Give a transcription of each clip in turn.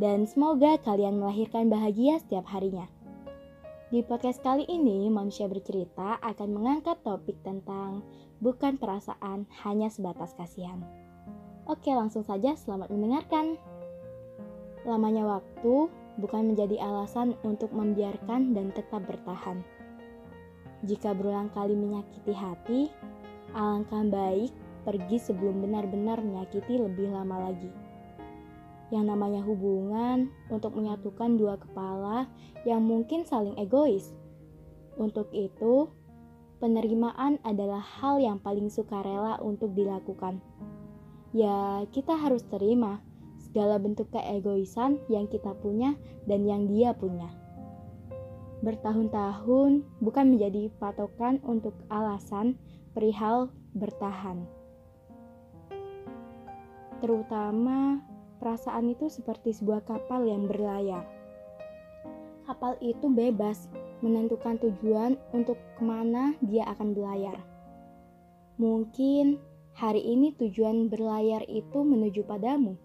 dan semoga kalian melahirkan bahagia setiap harinya. Di podcast kali ini, Manusia Bercerita akan mengangkat topik tentang bukan perasaan, hanya sebatas kasihan. Oke, langsung saja selamat mendengarkan. Lamanya waktu bukan menjadi alasan untuk membiarkan dan tetap bertahan. Jika berulang kali menyakiti hati, alangkah baik pergi sebelum benar-benar menyakiti lebih lama lagi yang namanya hubungan untuk menyatukan dua kepala yang mungkin saling egois. Untuk itu, penerimaan adalah hal yang paling sukarela untuk dilakukan. Ya, kita harus terima segala bentuk keegoisan yang kita punya dan yang dia punya. Bertahun-tahun bukan menjadi patokan untuk alasan perihal bertahan. Terutama Perasaan itu seperti sebuah kapal yang berlayar. Kapal itu bebas menentukan tujuan untuk ke mana dia akan berlayar. Mungkin hari ini tujuan berlayar itu menuju padamu.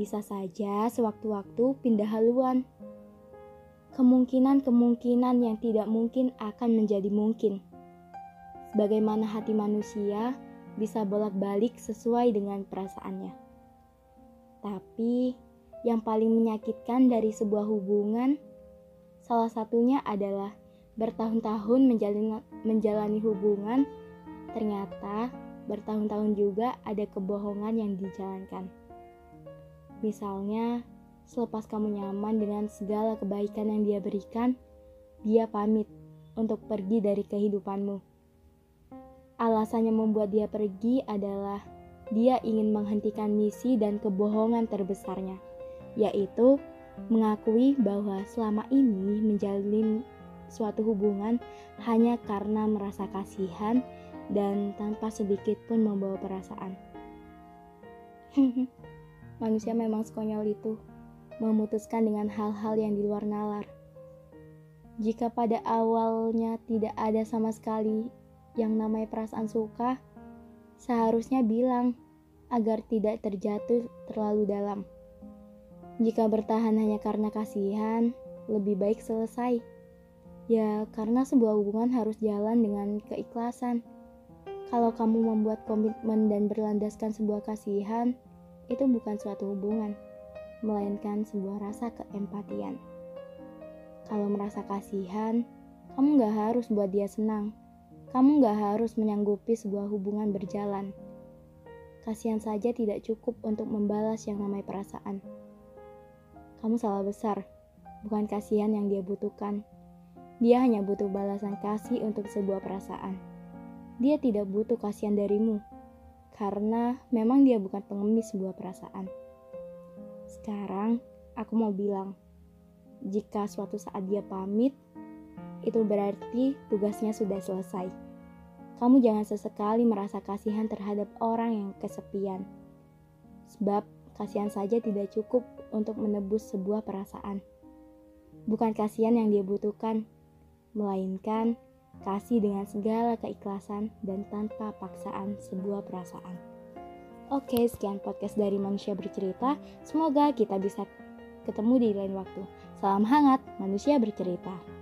Bisa saja sewaktu-waktu pindah haluan. Kemungkinan-kemungkinan yang tidak mungkin akan menjadi mungkin. Sebagaimana hati manusia bisa bolak-balik sesuai dengan perasaannya. Tapi yang paling menyakitkan dari sebuah hubungan salah satunya adalah bertahun-tahun menjalani, menjalani hubungan ternyata bertahun-tahun juga ada kebohongan yang dijalankan. Misalnya, selepas kamu nyaman dengan segala kebaikan yang dia berikan, dia pamit untuk pergi dari kehidupanmu. Alasannya membuat dia pergi adalah dia ingin menghentikan misi dan kebohongan terbesarnya, yaitu mengakui bahwa selama ini menjalin suatu hubungan hanya karena merasa kasihan dan tanpa sedikit pun membawa perasaan. Manusia memang sekonyol itu, memutuskan dengan hal-hal yang di luar nalar. Jika pada awalnya tidak ada sama sekali yang namanya perasaan suka, seharusnya bilang agar tidak terjatuh terlalu dalam. Jika bertahan hanya karena kasihan, lebih baik selesai. Ya, karena sebuah hubungan harus jalan dengan keikhlasan. Kalau kamu membuat komitmen dan berlandaskan sebuah kasihan, itu bukan suatu hubungan, melainkan sebuah rasa keempatian. Kalau merasa kasihan, kamu gak harus buat dia senang kamu gak harus menyanggupi sebuah hubungan berjalan. Kasihan saja tidak cukup untuk membalas yang namanya perasaan. Kamu salah besar, bukan kasihan yang dia butuhkan. Dia hanya butuh balasan kasih untuk sebuah perasaan. Dia tidak butuh kasihan darimu, karena memang dia bukan pengemis sebuah perasaan. Sekarang, aku mau bilang, jika suatu saat dia pamit, itu berarti tugasnya sudah selesai. Kamu jangan sesekali merasa kasihan terhadap orang yang kesepian. Sebab kasihan saja tidak cukup untuk menebus sebuah perasaan. Bukan kasihan yang dia butuhkan, melainkan kasih dengan segala keikhlasan dan tanpa paksaan sebuah perasaan. Oke, sekian podcast dari Manusia Bercerita. Semoga kita bisa ketemu di lain waktu. Salam hangat, Manusia Bercerita.